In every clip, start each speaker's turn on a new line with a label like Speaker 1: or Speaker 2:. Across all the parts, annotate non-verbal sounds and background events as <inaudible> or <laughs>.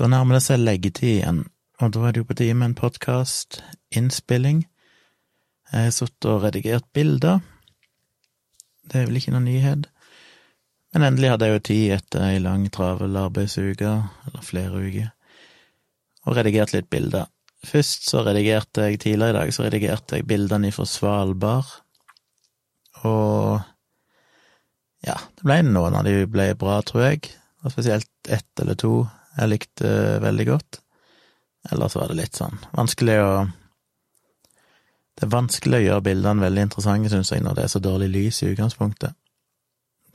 Speaker 1: Da nærmer det seg leggetid igjen, og da er det jo på tide med en podkast-innspilling. Jeg har sittet og redigert bilder. Det er vel ikke noen nyhet. Men endelig hadde jeg jo tid etter ei lang, travel arbeidsuke, eller flere uker, og redigert litt bilder. Først så redigerte jeg tidligere i dag, så redigerte jeg bildene fra Svalbard, og ja, det ble noen av de ble bra, tror jeg, og spesielt ett eller to jeg likte veldig godt. Ellers var det litt sånn vanskelig å Det er vanskelig å gjøre bildene veldig interessante, syns jeg, når det er så dårlig lys i utgangspunktet.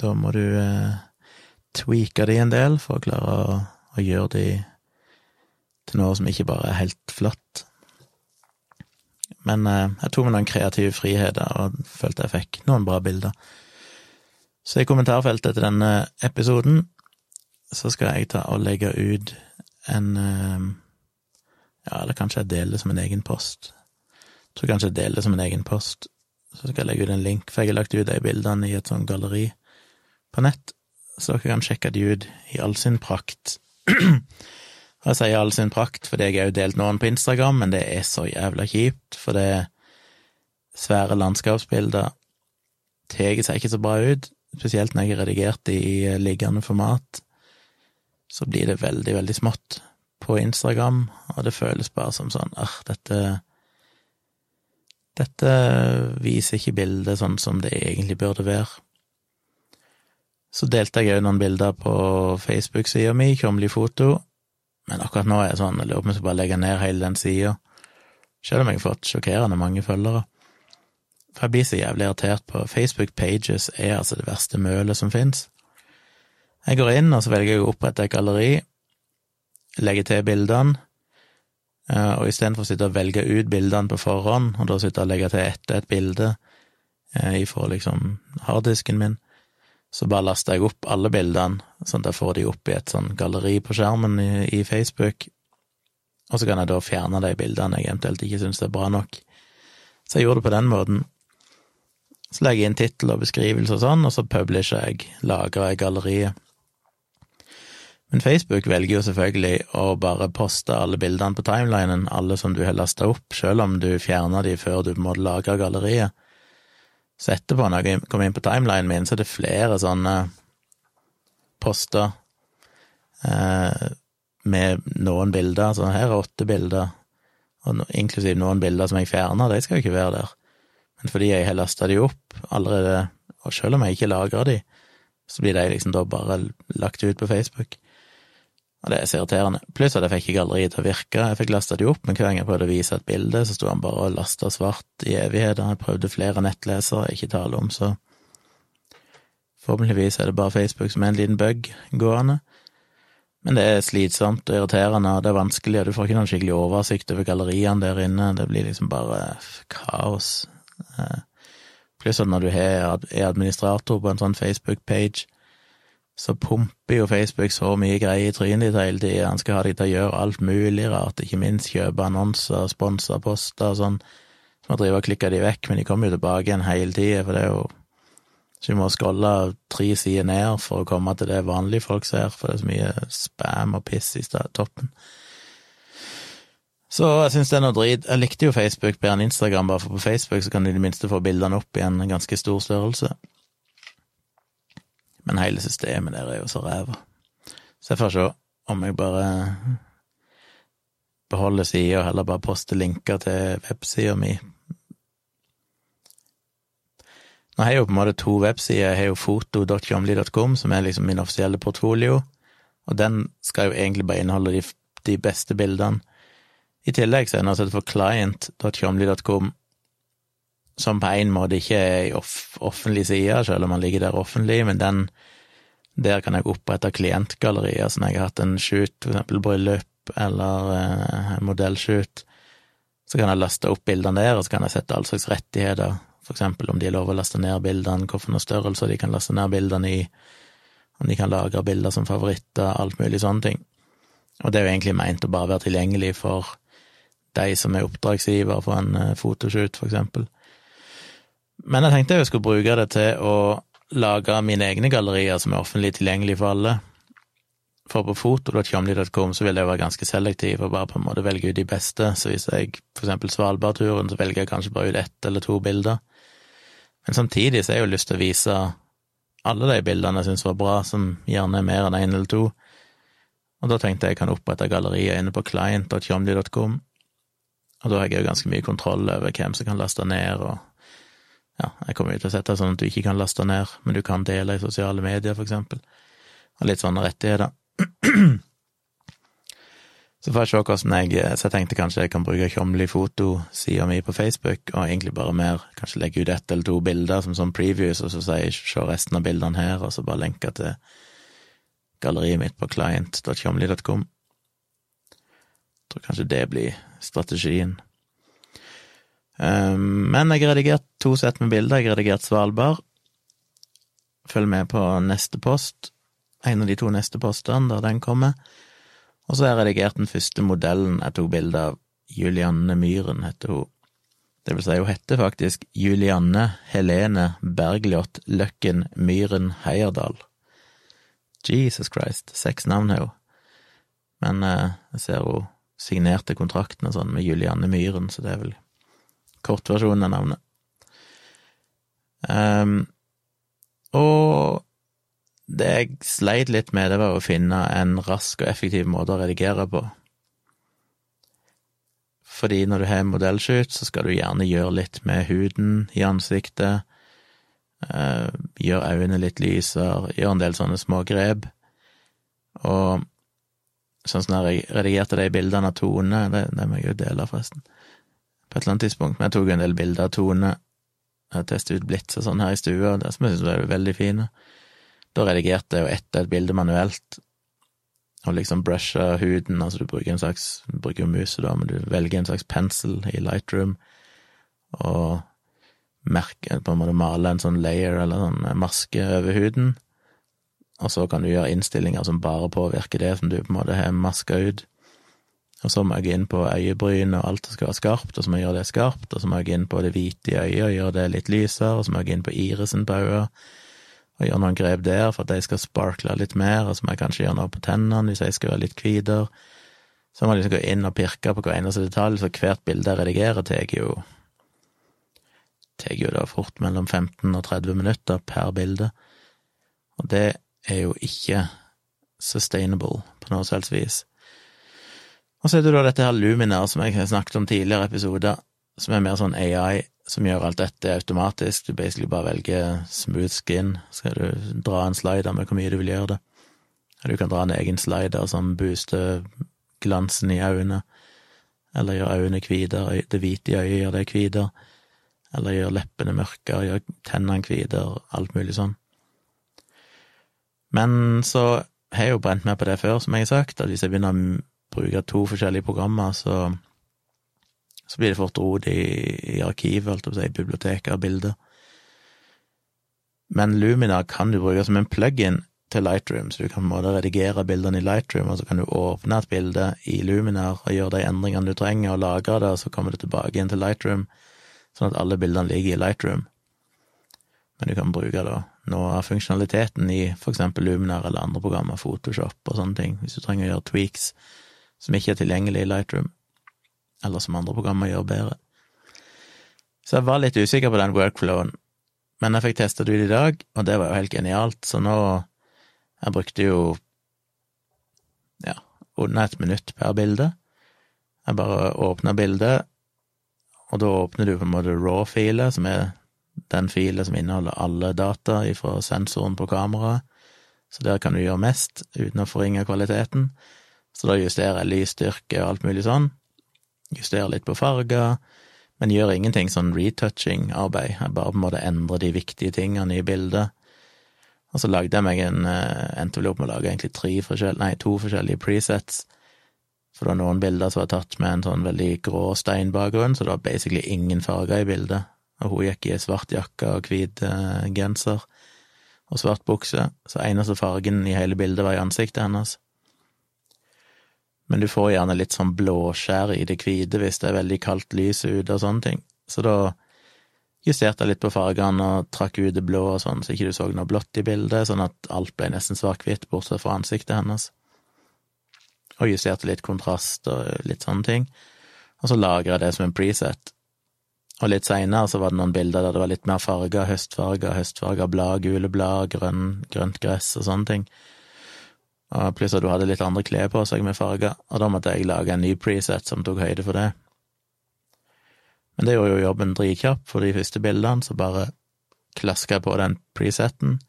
Speaker 1: Da må du eh, tweake de en del for å klare å, å gjøre de til noe som ikke bare er helt flatt. Men eh, jeg tok meg noen kreative friheter og følte jeg fikk noen bra bilder. Så i kommentarfeltet til denne episoden så skal jeg ta og legge ut en eh, Ja, eller kanskje jeg deler det som en egen post. Jeg tror kanskje jeg deler det som en egen post. Så skal jeg legge ut en link, for jeg har lagt ut de bildene i et sånt galleri på nett, så dere kan sjekke de ut i all sin prakt. <clears throat> Og jeg sier all sin prakt fordi jeg har jo delt noen på Instagram, men det er så jævla kjipt, for det er svære landskapsbilder tar seg ikke så bra ut, spesielt når jeg har redigert det i liggende format så blir det veldig, veldig smått på Instagram, og det føles bare som sånn ah, dette Dette viser ikke bildet sånn som det egentlig burde være. Så delte jeg òg noen bilder på Facebook-sida mi, Kjomli foto, men akkurat nå er jeg sånn, jeg lurer på om jeg skal bare legge ned hele den sida, selv om jeg har fått sjokkerende mange følgere. For jeg blir så jævlig irritert på Facebook pages er altså det verste mølet som fins. Jeg går inn, og så velger jeg å opprette et galleri, legge til bildene, eh, og istedenfor å sitte og velge ut bildene på forhånd, og da sitte og legge til etter et bilde eh, ifra liksom harddisken min, så bare laster jeg opp alle bildene, sånn at jeg får de opp i et sånn galleri på skjermen i, i Facebook, og så kan jeg da fjerne de bildene jeg eventuelt ikke syns er bra nok. Så jeg gjorde det på den måten. Så legger jeg inn tittel og beskrivelse og sånn, og så publisher jeg, lagrer jeg galleriet. Men Facebook velger jo selvfølgelig å bare poste alle bildene på timelinen, alle som du har lasta opp, selv om du fjerna de før du må lagre galleriet. Så etterpå, når jeg kommer inn på timelinen min, så er det flere sånne poster eh, med noen bilder. Så her er åtte bilder, og inklusiv noen bilder som jeg fjerna, de skal jo ikke være der. Men fordi jeg har lasta de opp allerede, og selv om jeg ikke lagrer de, så blir de liksom da bare lagt ut på Facebook. Og det er så irriterende. Pluss at jeg fikk ikke galleriet til å virke. Jeg fikk lasta det opp, men hver gang jeg prøvde å vise et bilde, så sto han bare og lasta svart i evigheter. Jeg prøvde flere nettlesere, ikke tale om, så forhåpentligvis er det bare Facebook som er en liten bug gående. Men det er slitsomt og irriterende, og det er vanskelig, og du får ikke noen skikkelig oversikt over galleriene der inne. Det blir liksom bare kaos. Eh, pluss at når du er administrator på en sånn Facebook-page, så pumper jo Facebook så mye greier i trynet ditt hele tida. Han skal ha deg til å gjøre alt mulig rart, ikke minst kjøpe annonser, sponse poster og sånn. Så må drive og klikke de vekk, men de kommer jo tilbake igjen hele tida, for det er jo Så vi må scrolle tre sider ned for å komme til det vanlige folk ser, for det er så mye spam og piss i toppen. Så jeg syns det er noe drit. Jeg likte jo Facebook bedre enn Instagram, bare for på Facebook så kan de i det minste få bildene opp i en ganske stor størrelse. Men hele systemet der er jo så ræva. Så jeg får se om jeg bare beholder sida og heller bare poster linker til websida mi. Nå har jeg jo på en måte to websider. Jeg har jo foto.jomli.com, som er liksom min offisielle portfolio, og den skal jo egentlig bare inneholde de, de beste bildene. I tillegg så er det altså for client.tjomli.com, som på en måte ikke er i off offentlig side, selv om man ligger der offentlig, men den der kan jeg opprette klientgallerier, så når jeg har hatt en shoot, for eksempel bryllup eller eh, modellshoot, så kan jeg laste opp bildene der, og så kan jeg sette all slags rettigheter, for eksempel om de er lov å laste ned bildene, hvilke størrelser de kan laste ned bildene i, om de kan lagre bilder som favoritter, alt mulig sånne ting. Og det er jo egentlig meint å bare være tilgjengelig for de som er oppdragsgiver for en eh, fotoshoot, for eksempel. Men jeg tenkte jeg skulle bruke det til å lage mine egne gallerier som er offentlig tilgjengelige for alle. For på foto.tjomli.com så vil jeg være ganske selektiv og bare på en måte velge ut de beste, så hvis jeg for eksempel Svalbardturen, så velger jeg kanskje bare ut ett eller to bilder. Men samtidig så har jeg jo lyst til å vise alle de bildene jeg syns var bra, som gjerne er mer enn én en eller to. Og da tenkte jeg jeg kan opprette gallerier inne på client.tjomli.com, og da har jeg jo ganske mye kontroll over hvem som kan laste ned, og ja, jeg kommer jo til å sette det sånn at du ikke kan laste ned, men du kan dele i sosiale medier, for eksempel, og litt sånne rettigheter. <clears throat> Så får jeg se hvordan jeg Så jeg tenkte kanskje jeg kan bruke Tjomli fotosida mi på Facebook, og egentlig bare mer kanskje legge ut ett eller to bilder som sånn previews, og så sier se resten av bildene her, og så bare lenke til galleriet mitt på client.tjomli.com. Tror kanskje det blir strategien. Um, men jeg har redigert to sett med bilder. Jeg har redigert Svalbard. Følg med på neste post, en av de to neste postene, der den kommer. Og så har jeg redigert den første modellen jeg tok bilde av. Julianne Myhren heter hun. Det vil si, hun heter faktisk Julianne Helene Bergljot Løkken Myhren Heierdal. Jesus Christ, seks navn har hun. Men eh, jeg ser hun signerte kontrakten og sånn med Julianne Myhren, så det er vel kortversjonen av navnet. Um, og det jeg sleit litt med, det var å finne en rask og effektiv måte å redigere på. Fordi når du har en modellshoot, så skal du gjerne gjøre litt med huden i ansiktet, uh, gjøre øynene litt lysere, gjøre en del sånne små grep. Og sånn som jeg redigerte de bildene av Tone, det, det må jeg jo dele, forresten, på et eller annet tidspunkt, men jeg tok en del bilder av Tone, jeg testet ut blits og sånn her i stua, det som jeg syntes var veldig fine. Da redigerte jeg jo etter et bilde manuelt, og liksom brusha huden, altså du bruker en slags, du bruker jo muse da, men du velger en slags pensel i Lightroom, og merke, på en måte male en sånn layer eller sånn maske over huden, og så kan du gjøre innstillinger som bare påvirker det som du på en måte har maska ut. Og så må jeg inn på øyebryn og alt som skal være skarpt, og så må jeg gjøre det skarpt, og så må jeg inn på det hvite i øyet og gjøre det litt lysere, og så må jeg inn på irisen på øyet og gjøre noen grep der for at de skal sparkle litt mer, og så må jeg kanskje gjøre noe på tennene hvis jeg skal være litt hvitere. Så må jeg liksom gå inn og pirke på hver eneste detalj, så hvert bilde jeg redigerer, tar jo tar jo da fort mellom 15 og 30 minutter per bilde, og det er jo ikke sustainable på noe selvs vis. Og så er det da dette her Luminar som jeg har snakket om tidligere episoder, som er mer sånn AI som gjør alt dette automatisk. Du basically bare velger smooth skin, skal du dra en slider med hvor mye du vil gjøre det. Du kan dra en egen slider som booster glansen i øynene, eller gjør øynene hvitere, det hvite i øyet gjør det hvitere, eller gjør leppene mørkere, gjør tennene hvitere, alt mulig sånn. Men så har jeg jo brent meg på det før, som jeg har sagt, at hvis jeg begynner å bruke to forskjellige programmer, så så blir det fort rot i, i arkivet, holdt jeg på å si, av bilder. Men Lumina kan du bruke som en plug-in til Lightroom, så du kan på en måte redigere bildene i Lightroom, og så kan du åpne et bilde i Luminar og gjøre de endringene du trenger, og lagre det, og så kommer det tilbake inn til Lightroom, sånn at alle bildene ligger i Lightroom. Men du kan bruke da noe av funksjonaliteten i for eksempel Luminar eller andre programmer, Photoshop og sånne ting, hvis du trenger å gjøre tweaks som ikke er tilgjengelig i Lightroom eller som andre programmer gjør bedre. Så jeg var litt usikker på den workflowen, men jeg fikk testa det ut i dag, og det var jo helt genialt, så nå Jeg brukte jo ja, under et minutt per bilde. Jeg bare åpna bildet, og da åpner du på en måte raw-filet, som er den filen som inneholder alle data fra sensoren på kameraet, så der kan du gjøre mest uten å forringe kvaliteten. Så da justerer jeg lysstyrke og alt mulig sånn, Justerer litt på farger, men gjør ingenting sånn retouching-arbeid. Jeg bare på en måte endrer de viktige tingene i bildet. Og så lagde jeg meg en eh, Endte vel opp med å lage egentlig tre forskjell, nei, to forskjellige presets. For det var noen bilder som var tatt med en sånn veldig grå steinbakgrunn, så det var basically ingen farger i bildet. Og hun gikk i svart jakke og hvit eh, genser og svart bukse, så eneste fargen i hele bildet var i ansiktet hennes men du får gjerne litt sånn blåskjær i det hvite hvis det er veldig kaldt lys ute og sånne ting. Så da justerte jeg litt på fargene og trakk ut det blå og sånn, så ikke du så noe blått i bildet, sånn at alt ble nesten svart-hvitt, bortsett fra ansiktet hennes. og justerte litt kontrast og litt sånne ting. Og så lagra jeg det som en preset. Og litt seinere så var det noen bilder der det var litt mer farger, høstfarger, høstfarger blad, gule blad, grønn, grønt gress og sånne ting. Pluss at du hadde litt andre klær på seg med farger, og da måtte jeg lage en ny preset som tok høyde for det. Men det gjorde jo jobben dritkjapp for de første bildene, så bare klaska jeg på den preseten.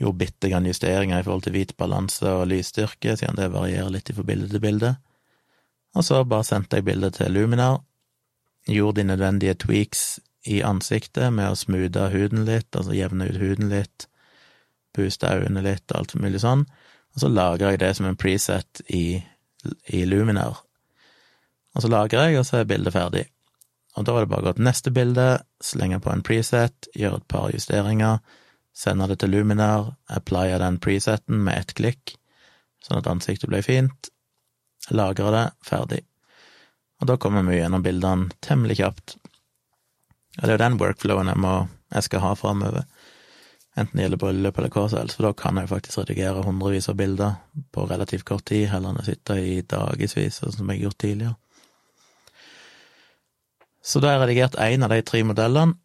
Speaker 1: Gjorde bitte grann justeringer i forhold til hvit balanse og lysstyrke, siden det varierer litt fra bilde til bilde. Og så bare sendte jeg bildet til Luminar, gjorde de nødvendige tweaks i ansiktet med å smoothe huden litt, altså jevne ut huden litt, booste øynene litt og alt mulig sånn, og så lagrer jeg det som en preset i, i Luminar. Og så lagrer jeg, og så er bildet ferdig. Og da er det bare å gå til neste bilde, slenge på en preset, gjøre et par justeringer, sende det til Luminar, applye den preseten med ett klikk, sånn at ansiktet blir fint, lagre det, ferdig. Og da kommer vi gjennom bildene temmelig kjapt. Og det er jo den workflowen jeg, må, jeg skal ha framover, enten det gjelder bryllup eller hva som helst, for da kan jeg faktisk redigere hundrevis av bilder på relativt kort tid, heller enn å sitte i dagevis, sånn som jeg har gjort tidligere. Så da har jeg redigert én av de tre modellene.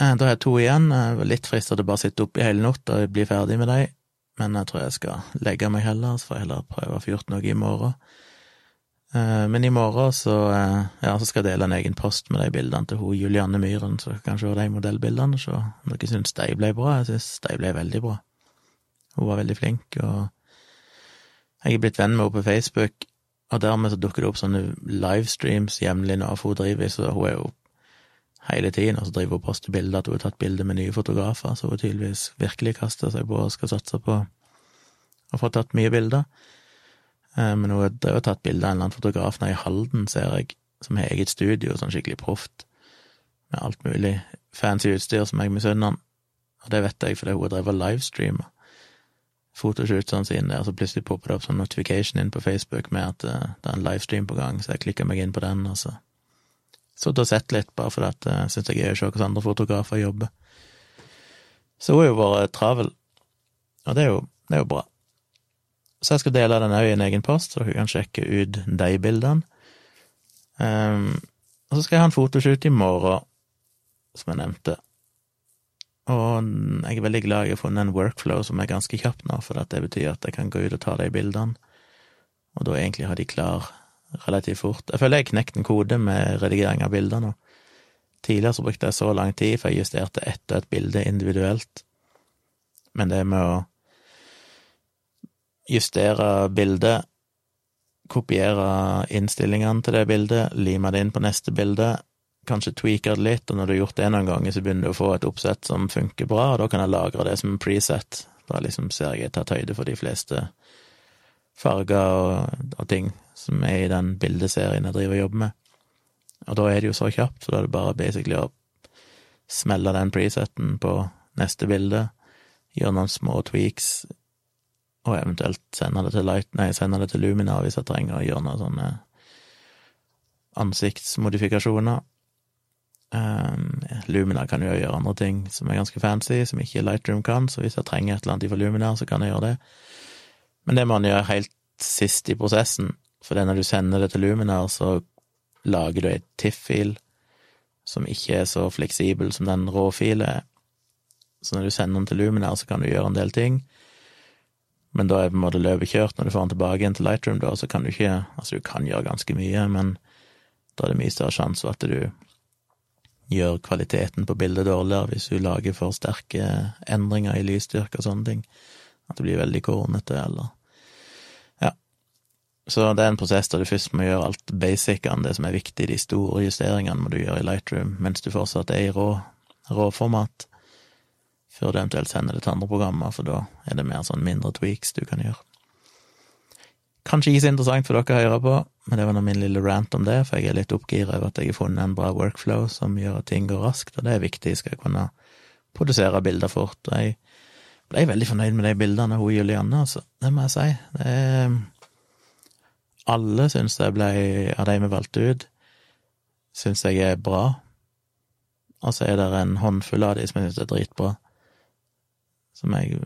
Speaker 1: Eh, da har jeg to igjen. Jeg var litt frista til å bare sitte oppe i hele natt og bli ferdig med dem, men jeg tror jeg skal legge meg heller, så får jeg heller prøve å få gjort noe i morgen. Eh, men i morgen så, eh, ja, så skal jeg dele en egen post med de bildene til hun Julianne Myhren, så kanskje kan se de modellbildene og om dere syns de ble bra. Jeg syns de ble veldig bra. Hun var veldig flink, og jeg er blitt venn med henne på Facebook, og dermed så dukker det opp sånne livestreams jevnlig nå, for hun driver så hun er jo hele tiden, og så driver hun og poster bilder at hun har tatt bilder med nye fotografer, så hun tydeligvis virkelig kaster seg på og skal satse på å få tatt mye bilder. Eh, men hun har drevet tatt bilde av en eller annen fotograf nede i Halden, ser jeg, som har eget studio, sånn skikkelig proft, med alt mulig fancy utstyr som jeg misunner han. Og det vet jeg fordi hun har drevet livestreamer fotoshootene sine der, så plutselig popper det opp sånn notification inn på Facebook med at uh, det er en livestream på gang, så jeg klikker meg inn på den, og så satt og sett litt, bare fordi at jeg uh, syns det er gøy å se hvordan andre fotografer jobber. Så hun er jo bare travel, og det er jo, det er jo bra. Så jeg skal dele den òg i en egen post, så dere kan sjekke ut de bildene. Um, og så skal jeg ha en fotoshoot i morgen, som jeg nevnte. Og jeg er veldig glad jeg har funnet en workflow som er ganske kjapp nå, for det betyr at jeg kan gå ut og ta de bildene, og da egentlig ha de klar relativt fort. Jeg føler jeg har knekt en kode med redigering av bilder nå. Tidligere så brukte jeg så lang tid, for jeg justerte ett og et bilde individuelt, men det med å justere bildet, kopiere innstillingene til det bildet, lime det inn på neste bilde, kanskje tweake det litt, og når du har gjort det noen ganger, så begynner du å få et oppsett som funker bra, og da kan jeg lagre det som en preset. Da liksom ser jeg tatt høyde for de fleste farger og, og, ting som er i den bildeserien jeg driver og jobber med. Og da er det jo så kjapt, så da er det bare basically å smelle den preseten på neste bilde, gjøre noen små tweaks og eventuelt sende det til Light, nei, sende det til Lumina hvis jeg trenger å gjøre noen sånne ansiktsmodifikasjoner. Um, Lumina kan jo gjøre andre ting som er ganske fancy, som ikke Lightroom kan, så hvis jeg trenger et eller annet fra Lumina, så kan jeg gjøre det. Men det må man gjøre helt sist i prosessen, for det når du sender det til Luminar, så lager du ei TIFF-fil som ikke er så fleksibel som den rå-filen er. Så når du sender den til Luminar, så kan du gjøre en del ting, men da er på en måte løpet kjørt. Når du får den tilbake igjen til Lightroom, da, så kan du ikke Altså, du kan gjøre ganske mye, men da er det mye større sjanse for at du gjør kvaliteten på bildet dårligere hvis du lager for sterke endringer i lysstyrke og sånne ting. At det blir veldig kornete, eller Ja. Så det er en prosess der du først må gjøre alt basicene, det som er viktig, de store justeringene må du gjøre i Lightroom, mens du fortsatt er i rå, rå format før du eventuelt sender det til andre programmer, for da er det mer sånn mindre tweaks du kan gjøre. Kanskje ikke så interessant for dere å høre på, men det var nå min lille rant om det, for jeg er litt oppgira over at jeg har funnet en bra workflow som gjør at ting går raskt, og det er viktig, skal jeg kunne produsere bilder fort. Og jeg ble veldig fornøyd med de bildene hun Julianne, altså, det må jeg si. Det er Alle syns jeg ble, av de vi valgte ut, syns jeg er bra, og så er det en håndfull av de som jeg syns er dritbra som jeg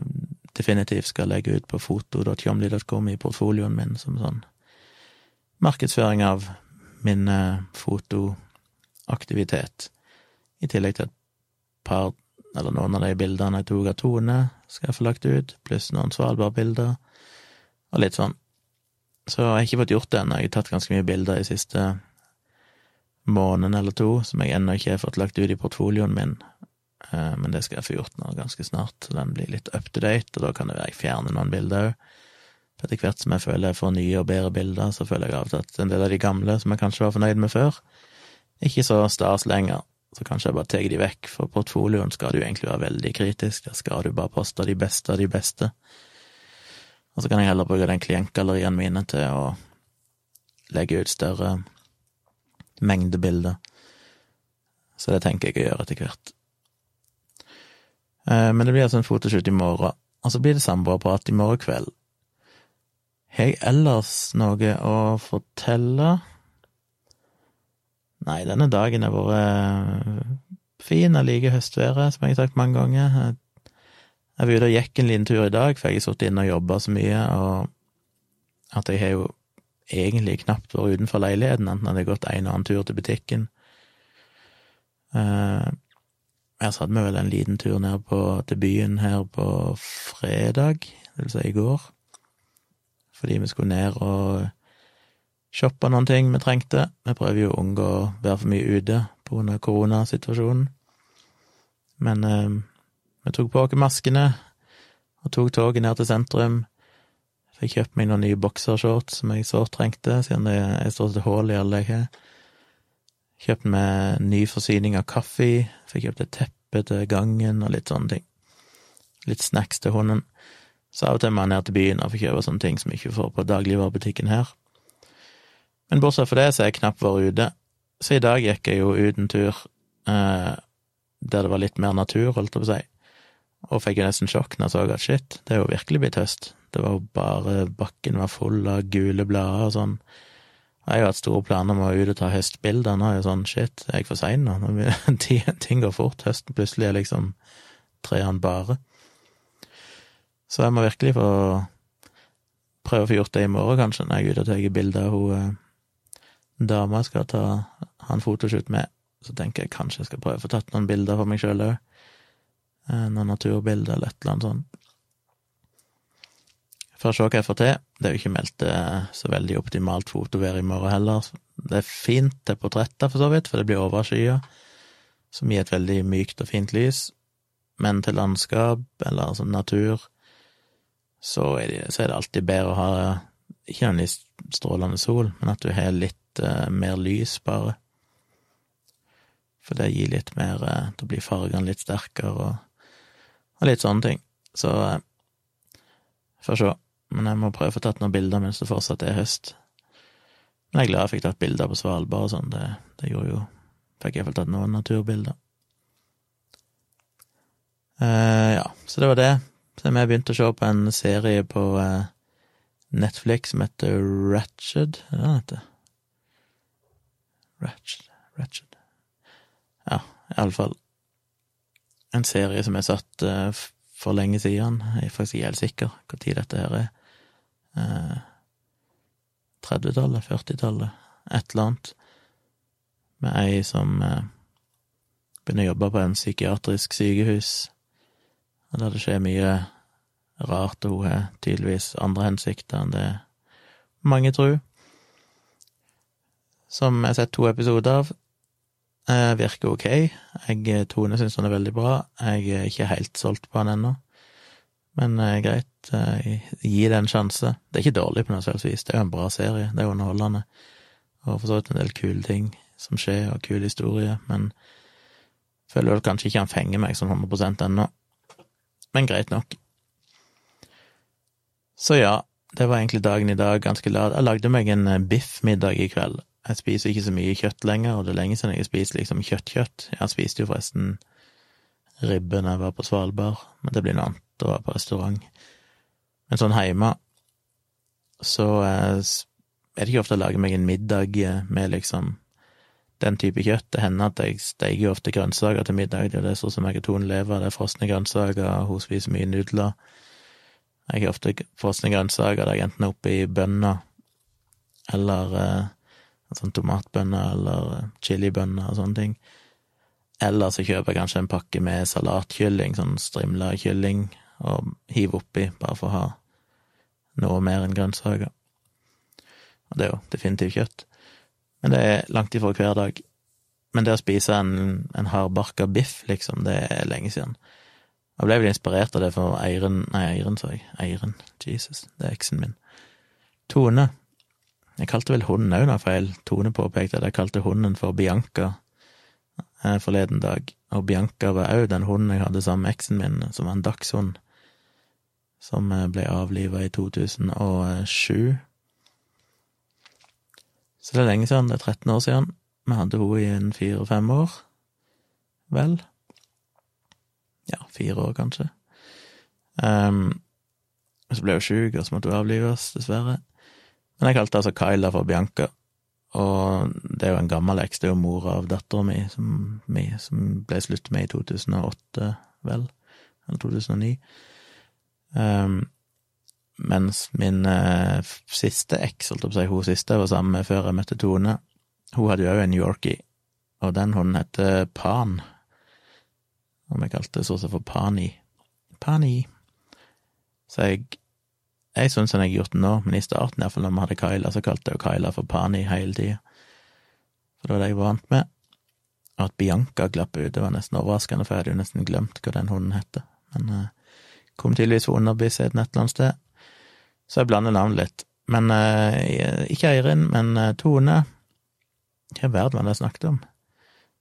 Speaker 1: definitivt skal legge ut på foto.tjomli.com i portfolioen min som sånn markedsføring av min eh, fotoaktivitet, i tillegg til et par, eller noen av de bildene jeg tok av Tone, skal jeg få lagt ut, pluss noen Svalbard-bilder, og litt sånn. Så jeg har ikke fått gjort det ennå, jeg har tatt ganske mye bilder i siste måneden eller to, som jeg ennå ikke har fått lagt ut i portfolioen min, men det skal jeg få gjort nå ganske snart, så den blir litt up to date, og da kan det være jeg fjerner noen bilder òg. Etter hvert som jeg føler jeg får nye og bedre bilder, så føler jeg av og til at en del av de gamle, som jeg kanskje var fornøyd med før, ikke så stas lenger. Så kanskje jeg bare tar de vekk, for portfolioen skal du egentlig være veldig kritisk, der skal du bare poste de beste av de beste. Og så kan jeg heller bruke den klientgallerien mine til å legge ut større mengde bilder. Så det tenker jeg å gjøre etter hvert. Eh, men det blir altså en fotoshoot i morgen, og så blir det samboerprat i morgen kveld. Har jeg ellers noe å fortelle? Nei, denne dagen har vært eh, fin. Jeg liker høstværet, som jeg har sagt mange ganger. Jeg var ute og gikk en liten tur i dag, for jeg har sittet inne og jobba så mye, og at jeg har jo egentlig knapt vært utenfor leiligheten, enten hadde jeg gått en og annen tur til butikken. Jeg satt meg vel en liten tur ned på, til byen her på fredag, det vil si i går fordi vi skulle ned og shoppe noen ting vi trengte. Vi prøver jo å unngå å være for mye ute av koronasituasjonen. Men eh, vi tok på oss maskene og tok toget ned til sentrum. Fikk kjøpt meg noen nye boksershorts som jeg sårt trengte, siden det er stort hull i alle jeg har. Kjøpt meg ny forsyning av kaffe, fikk kjøpt et teppe til gangen og litt sånne ting. Litt snacks til hunden. Så av og til må jeg ned til byen og få kjøpe sånne ting som jeg ikke får på dagligvarebutikken her. Men bortsett fra det så har jeg knapt vært ute, så i dag gikk jeg jo ut en tur eh, der det var litt mer natur, holdt jeg på å si, og fikk jo nesten sjokk når jeg så at shit, det er jo virkelig blitt høst. Det var jo bare Bakken var full av gule blader og sånn. Jeg har jo hatt store planer om å ut og ta høstbilder. Nå er jo sånn shit, er jeg for sein nå? <laughs> Ting går fort. Høsten plutselig er liksom trærne bare. Så jeg må virkelig få prøve å få gjort det i morgen, kanskje, når jeg er ute og tar bilde av hun eh, dama skal ta ha en fotoshoot med. Så tenker jeg kanskje jeg skal prøve å få tatt noen bilder for meg sjøl òg. Eh, noen naturbilder eller et eller annet sånt. For å se hva jeg får til. Det er jo ikke meldt eh, så veldig optimalt fotovær i morgen heller. Det er fint til portretter, for så vidt, for det blir overskya, som gir et veldig mykt og fint lys. Men til landskap, eller sånn natur, så er, det, så er det alltid bedre å ha ikke nødvendigvis strålende sol, men at du har litt uh, mer lys, bare. For det gir litt mer uh, Da blir fargene litt sterkere og, og litt sånne ting. Så uh, får se. Men jeg må prøve å få tatt noen bilder mens det fortsatt er høst. Men jeg er glad jeg fikk tatt bilder på Svalbard og sånn. Det, det, gjorde jo Fikk iallfall tatt noen naturbilder. Uh, ja, så det var det. Så vi begynte å se på en serie på uh, Netflix som heter Ratched, er det den heter? Ratched, Ratched Ja, iallfall en serie som er satt uh, for lenge siden. Jeg er faktisk ikke helt sikker tid dette her er. Uh, 30-tallet, 40-tallet, et eller annet. Med ei som eh, begynner å jobbe på en psykiatrisk sykehus og der det skjer mye rart, og hun har tydeligvis andre hensikter enn det mange tror. Som jeg har sett to episoder av. Eh, virker ok. Jeg, Tone syns han er veldig bra. Jeg er ikke helt solgt på han ennå. Men eh, greit, eh, gi det en sjanse. Det er ikke dårlig på noe selvs vis. Det er jo en bra serie. Det er underholdende. Og for så vidt en del kule ting som skjer, og kul historie. Men føler vel kanskje ikke han fenger meg sånn 100% ennå men greit nok. Så ja, det var egentlig dagen i dag, ganske lat. Jeg lagde meg en eh, biffmiddag i kveld. Jeg spiser ikke så mye kjøtt lenger, og det er lenge siden jeg har spist liksom kjøttkjøtt. Jeg spiste jo forresten ribbe når jeg var på Svalbard, men det blir noe annet å være på restaurant. Men sånn hjemme så eh, er det ikke ofte jeg lager meg en middag eh, med liksom den type kjøtt. Det hender at jeg steiger ofte grønnsaker til middag, det er sånn som jeg og Tone lever, det er frosne grønnsaker, hun spiser mye nudler. Jeg har ofte frosne grønnsaker der jeg enten er oppi bønner eller eh, sånn tomatbønner eller chilibønner og sånne ting. Eller så kjøper jeg kanskje en pakke med salatkylling, sånn strimla kylling, og hive oppi, bare for å ha noe mer enn grønnsaker. Og det er jo definitivt kjøtt. Men det er langt ifra hver dag. Men det å spise en, en hardbarka biff, liksom, det er lenge siden. Jeg ble vel inspirert av det for Eiren Nei, Eiren, sa jeg. Eiren. Jesus, det er eksen min. Tone. Jeg kalte vel hunden òg noe feil. Tone påpekte at jeg kalte hunden for Bianca eh, forleden dag. Og Bianca var òg den hunden jeg hadde sammen med eksen min, som var en dagshund, som eh, ble avliva i 2007. Så det er lenge siden. Det er 13 år siden. Vi hadde henne i en fire-fem år. Vel. Ja, fire år, kanskje. Um, så ble hun sjuk, og så måtte hun avlives, dessverre. Men jeg kalte altså Kyla for Bianca, og det er jo en gammel eks, det er jo mora av dattera mi som, som, ble slutt med i 2008, vel, eller 2009. Um, mens min uh, siste eks, holdt jeg på å si, hun siste var sammen med før jeg møtte Tone, hun hadde jo òg en Yorkie, og den hunden heter Pan. Og vi kalte så for Pani. Pani. Så jeg jeg syns jeg har gjort det nå, men i starten, iallfall når vi hadde Kyla, så kalte jeg Kyla for Pani hele tida. For det var det jeg var vant med. Og at Bianca glapp ut, det var nesten overraskende, for jeg hadde jo nesten glemt hva den hunden heter. Men uh, kom tydeligvis fra bevisstheten et eller annet sted. Så jeg blander navnet litt. Men eh, ikke Eirin, men uh, Tone. Hva i verden var det jeg snakket om?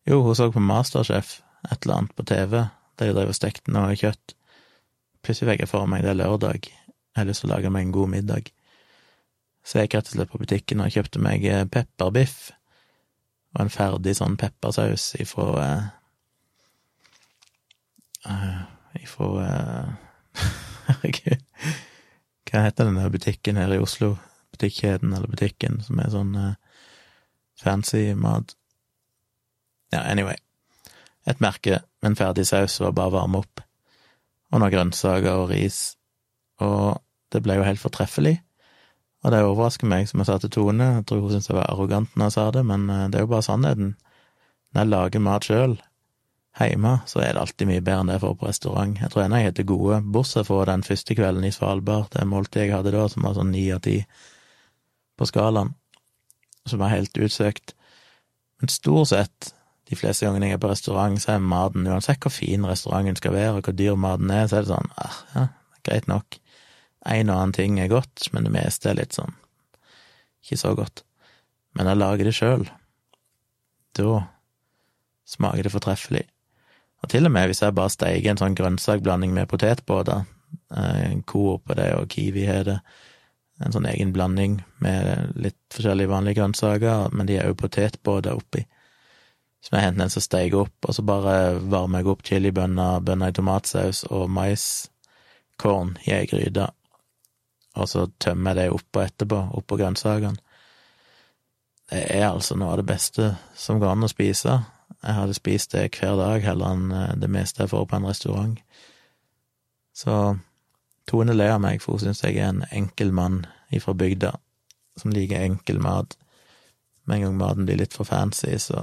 Speaker 1: Jo, hun så på Masterchef, et eller annet på TV, der jeg drev og stekte noe kjøtt. Plutselig fikk jeg for meg det er lørdag. Jeg har lyst til å lage meg en god middag. Så jeg gikk på butikken og kjøpte meg eh, pepperbiff og en ferdig sånn peppersaus ifra uh, uh, Ifra uh, <laughs> Herregud hva heter den der butikken her i Oslo? Butikkjeden eller butikken som er sånn uh, fancy mat? Ja, anyway. Et merke med en ferdig saus var bare varme opp. Og noen grønnsaker og ris. Og det ble jo helt fortreffelig. Og det overrasker meg, som jeg sa til Tone, jeg tror hun syntes jeg var arrogant når jeg sa det, men uh, det er jo bare sannheten. Når jeg lager mat sjøl, hjemme, så er det alltid mye bedre enn det jeg får på restaurant. Jeg tror ennå jeg heter gode, bortsett fra den første kvelden i Svalbard, det måltidet jeg hadde da, som var sånn ni av ti på skalaen, som var helt utsøkt. Men stort sett, de fleste gangene jeg er på restaurant, så er maten, uansett hvor fin restauranten skal være, og hvor dyr maten er, så er det sånn, ah, ja, greit nok. En og annen ting er godt, men det meste er litt sånn ikke så godt. Men jeg lager det sjøl. Da smaker det fortreffelig. Og til og med hvis jeg bare steiker en sånn grønnsakblanding med potetbåter, eh, Coop og det, og Kiwi har det, en sånn egen blanding med litt forskjellige vanlige grønnsaker, men de er jo potetbåter oppi. Så jeg henter en som steiker opp, og så bare varmer jeg opp chilibønner, bønner i tomatsaus og maiskorn i ei gryte, og så tømmer jeg det oppå etterpå, oppå grønnsakene. Det er altså noe av det beste som går an å spise. Jeg hadde spist det hver dag heller enn eh, det meste jeg får på en restaurant. Så Tone ler av meg, for hun syns jeg er en enkel mann ifra bygda som liker enkel mat. Med en gang maten blir litt for fancy, så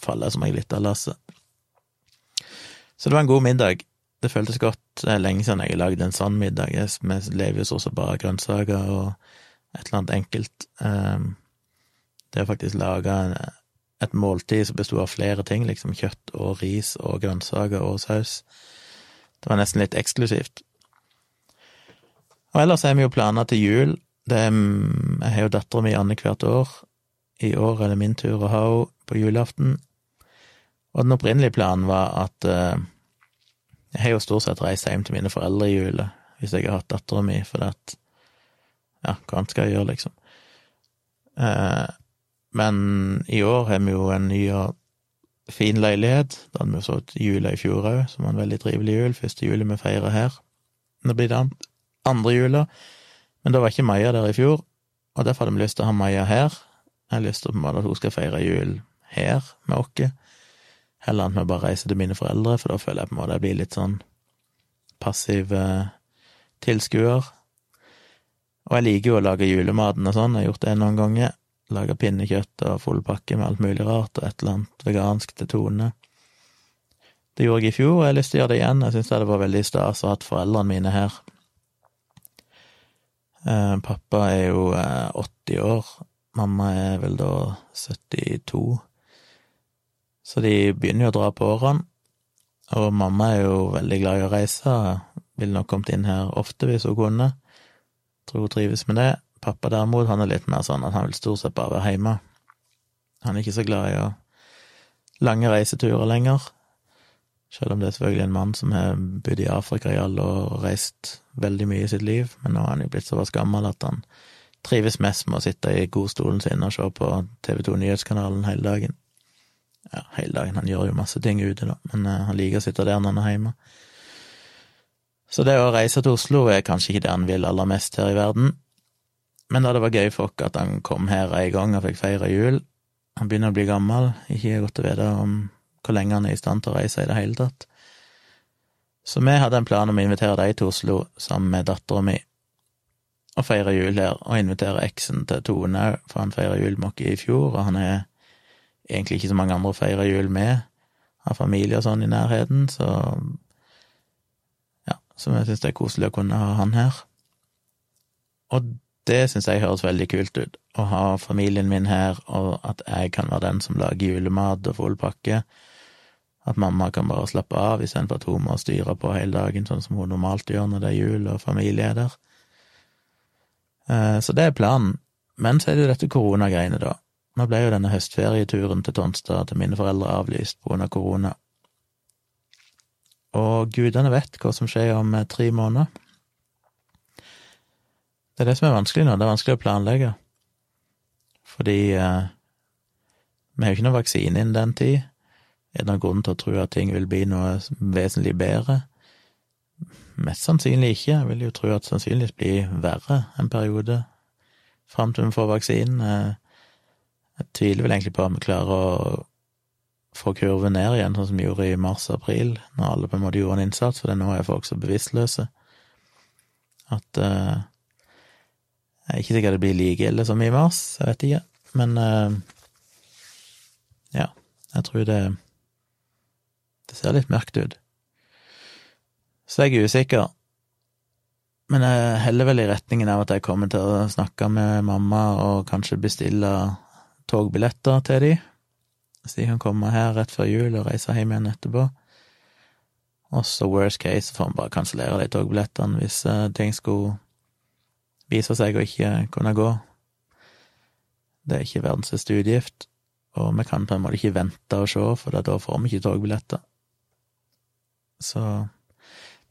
Speaker 1: faller jeg som jeg litt av lasset. Så det var en god middag. Det føltes godt. Det er lenge siden jeg har lagd en sånn middag. Vi lever jo så bare grønnsaker og et eller annet enkelt. Ehm, det å faktisk lage et måltid som besto av flere ting, liksom kjøtt og ris og grønnsaker og saus. Det var nesten litt eksklusivt. Og ellers har vi jo planer til jul. Er, jeg har jo dattera mi annethvert år. I år er det min tur å ha henne på julaften. Og den opprinnelige planen var at eh, Jeg har jo stort sett reist hjem til mine foreldre i jula hvis jeg har hatt dattera mi, for at Ja, hva annet skal jeg gjøre, liksom? Uh, men i år har vi jo en ny og fin leilighet. Da hadde vi jo så jula i fjor òg, som var en veldig trivelig jul. Første juli vi feirer her. Nå blir det andre jula. Men da var ikke Maja der i fjor, og derfor hadde vi lyst til å ha Maja her. Jeg har lyst til at hun skal feire jul her med oss, heller enn at vi bare reiser til mine foreldre, for da føler jeg på en måte jeg blir litt sånn passiv eh, tilskuer. Og jeg liker jo å lage julematen og sånn, jeg har gjort det noen ganger. Laga pinnekjøtt og full pakke med alt mulig rart, og et eller annet vegansk til Tone. Det gjorde jeg i fjor, og jeg har lyst til å gjøre det igjen. Jeg syns det var veldig stas å ha hatt foreldrene mine her. Eh, pappa er jo 80 eh, år, mamma er vel da 72. Så de begynner jo å dra på årene. Og mamma er jo veldig glad i å reise, ville nok kommet inn her ofte hvis hun kunne. Tror hun trives med det. Pappa derimot, han er litt mer sånn at han vil stort sett bare være hjemme. Han er ikke så glad i å lange reiseturer lenger. Selv om det er selvfølgelig en mann som har bodd i Afrika i alle år og reist veldig mye i sitt liv, men nå er han jo blitt såpass gammel at han trives mest med å sitte i godstolen sin og se på TV2 Nyhetskanalen hele dagen. Ja, hele dagen, han gjør jo masse ting ute, da, men uh, han liker å sitte der når han er hjemme. Så det å reise til Oslo er kanskje ikke det han vil aller mest her i verden, men da det var gøy for at han kom her en gang og fikk feire jul Han begynner å bli gammel, ikke godt å vite om hvor lenge han er i stand til å reise i det hele tatt. Så vi hadde en plan om å invitere deg til Oslo sammen med dattera mi, og feire jul her, og invitere eksen til Tone òg, for han feira jul med oss i fjor, og han er egentlig ikke så mange andre å feire jul med, har familie og sånn i nærheten, så ja, så vi syns det er koselig å kunne ha han her. Og det syns jeg høres veldig kult ut, å ha familien min her, og at jeg kan være den som lager julemat og full pakke. At mamma kan bare slappe av istedenfor at hun må styre på hele dagen, sånn som hun normalt gjør når det er jul og familie er der. Eh, så det er planen. Men så er det jo dette koronagreiene, da. Nå ble jo denne høstferieturen til Tonstad til mine foreldre avlyst grunn av korona. Og gudene vet hva som skjer om eh, tre måneder. Det er det som er vanskelig nå, det er vanskelig å planlegge. Fordi eh, vi har jo ikke noen vaksine innen den tid. Er det noen grunn til å tro at ting vil bli noe vesentlig bedre? Mest sannsynlig ikke. Jeg vil jo tro at det sannsynligvis blir verre en periode fram til vi får vaksinen. Eh, jeg tviler vel egentlig på at vi klarer å få kurven ned igjen, sånn som vi gjorde i mars-april, når alle på en måte gjorde en innsats, for nå er folk så bevisstløse at uh, jeg er ikke sikkert det blir like ille som i mars, jeg vet ikke, men uh, ja, jeg tror det Det ser litt mørkt ut. Så jeg er usikker, men jeg heller vel i retningen av at jeg kommer til å snakke med mamma og kanskje bestille togbilletter til de, så de kan komme her rett før jul og reise hjem igjen etterpå. Og så worst case får vi bare kansellere de togbillettene hvis uh, ting skulle viser seg å ikke kunne gå. Det er ikke verdens største utgift, og vi kan på en måte ikke vente og se, for da får vi ikke togbilletter. Så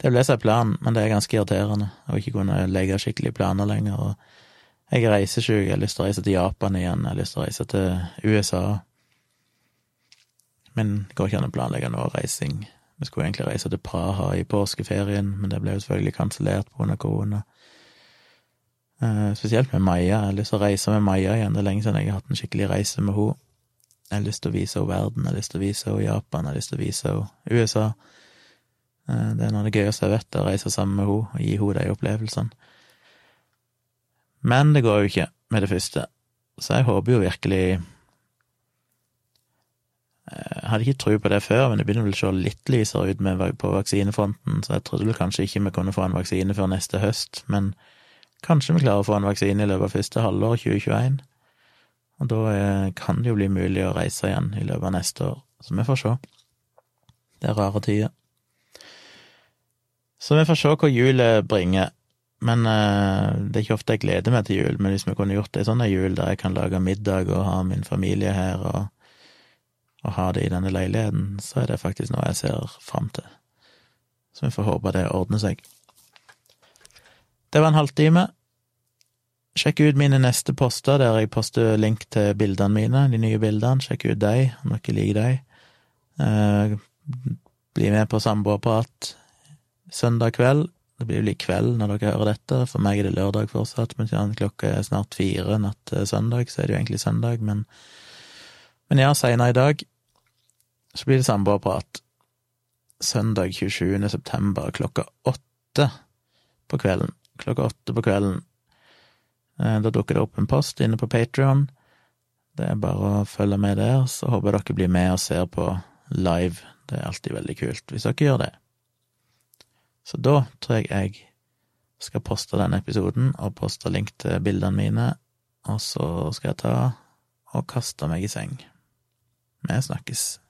Speaker 1: det ble seg planen, men det er ganske irriterende å ikke kunne legge skikkelig planer lenger. og Jeg er reisesjuk, jeg har lyst til å reise til Japan igjen, jeg har lyst til å reise til USA. Men det går ikke an å planlegge noe reising. Vi skulle egentlig reise til Praha i påskeferien, men det ble jo selvfølgelig kansellert pga. korona. Uh, spesielt med Maja. Jeg har lyst til å reise med Maja igjen. Det er lenge siden jeg har hatt en skikkelig reise med henne. Jeg har lyst til å vise henne verden, jeg har lyst til å vise henne Japan, jeg har lyst til å vise henne USA. Uh, det er noe av det gøyeste jeg vet, å reise sammen med henne og gi henne de opplevelsene. Men det går jo ikke med det første, så jeg håper jo virkelig eh, Jeg hadde ikke tro på det før, men det begynner vel å se litt lysere ut på vaksinefronten, så jeg trodde vel kanskje ikke vi kunne få en vaksine før neste høst, men Kanskje vi klarer å få en vaksine i løpet av første halvår 2021. Og da eh, kan det jo bli mulig å reise igjen i løpet av neste år. Så vi får se. Det er rare tider. Så vi får se hva julet bringer. Men uh, det er ikke ofte jeg gleder meg til jul, men hvis vi kunne gjort ei sånn jul der jeg kan lage middag og ha min familie her og, og ha det i denne leiligheten, så er det faktisk noe jeg ser fram til. Så vi får håpe det ordner seg. Det var en halvtime. Sjekk ut mine neste poster, der jeg poster link til bildene mine, de nye bildene. Sjekk ut dem, om dere liker dem. Eh, bli med på samboerprat søndag kveld. Det blir vel i kveld når dere hører dette. For meg er det lørdag fortsatt, men klokka er snart fire natt til søndag, så er det jo egentlig søndag, men Men ja, seinere i dag så blir det samboerprat. Søndag 27. september klokka åtte på kvelden. Klokka åtte på kvelden. Eh, da dukker det opp en post inne på Patrion. Det er bare å følge med der, så håper jeg dere blir med og ser på live. Det er alltid veldig kult hvis dere gjør det. Så da tror jeg jeg skal poste denne episoden og poste link til bildene mine, og så skal jeg ta og kaste meg i seng. Vi snakkes.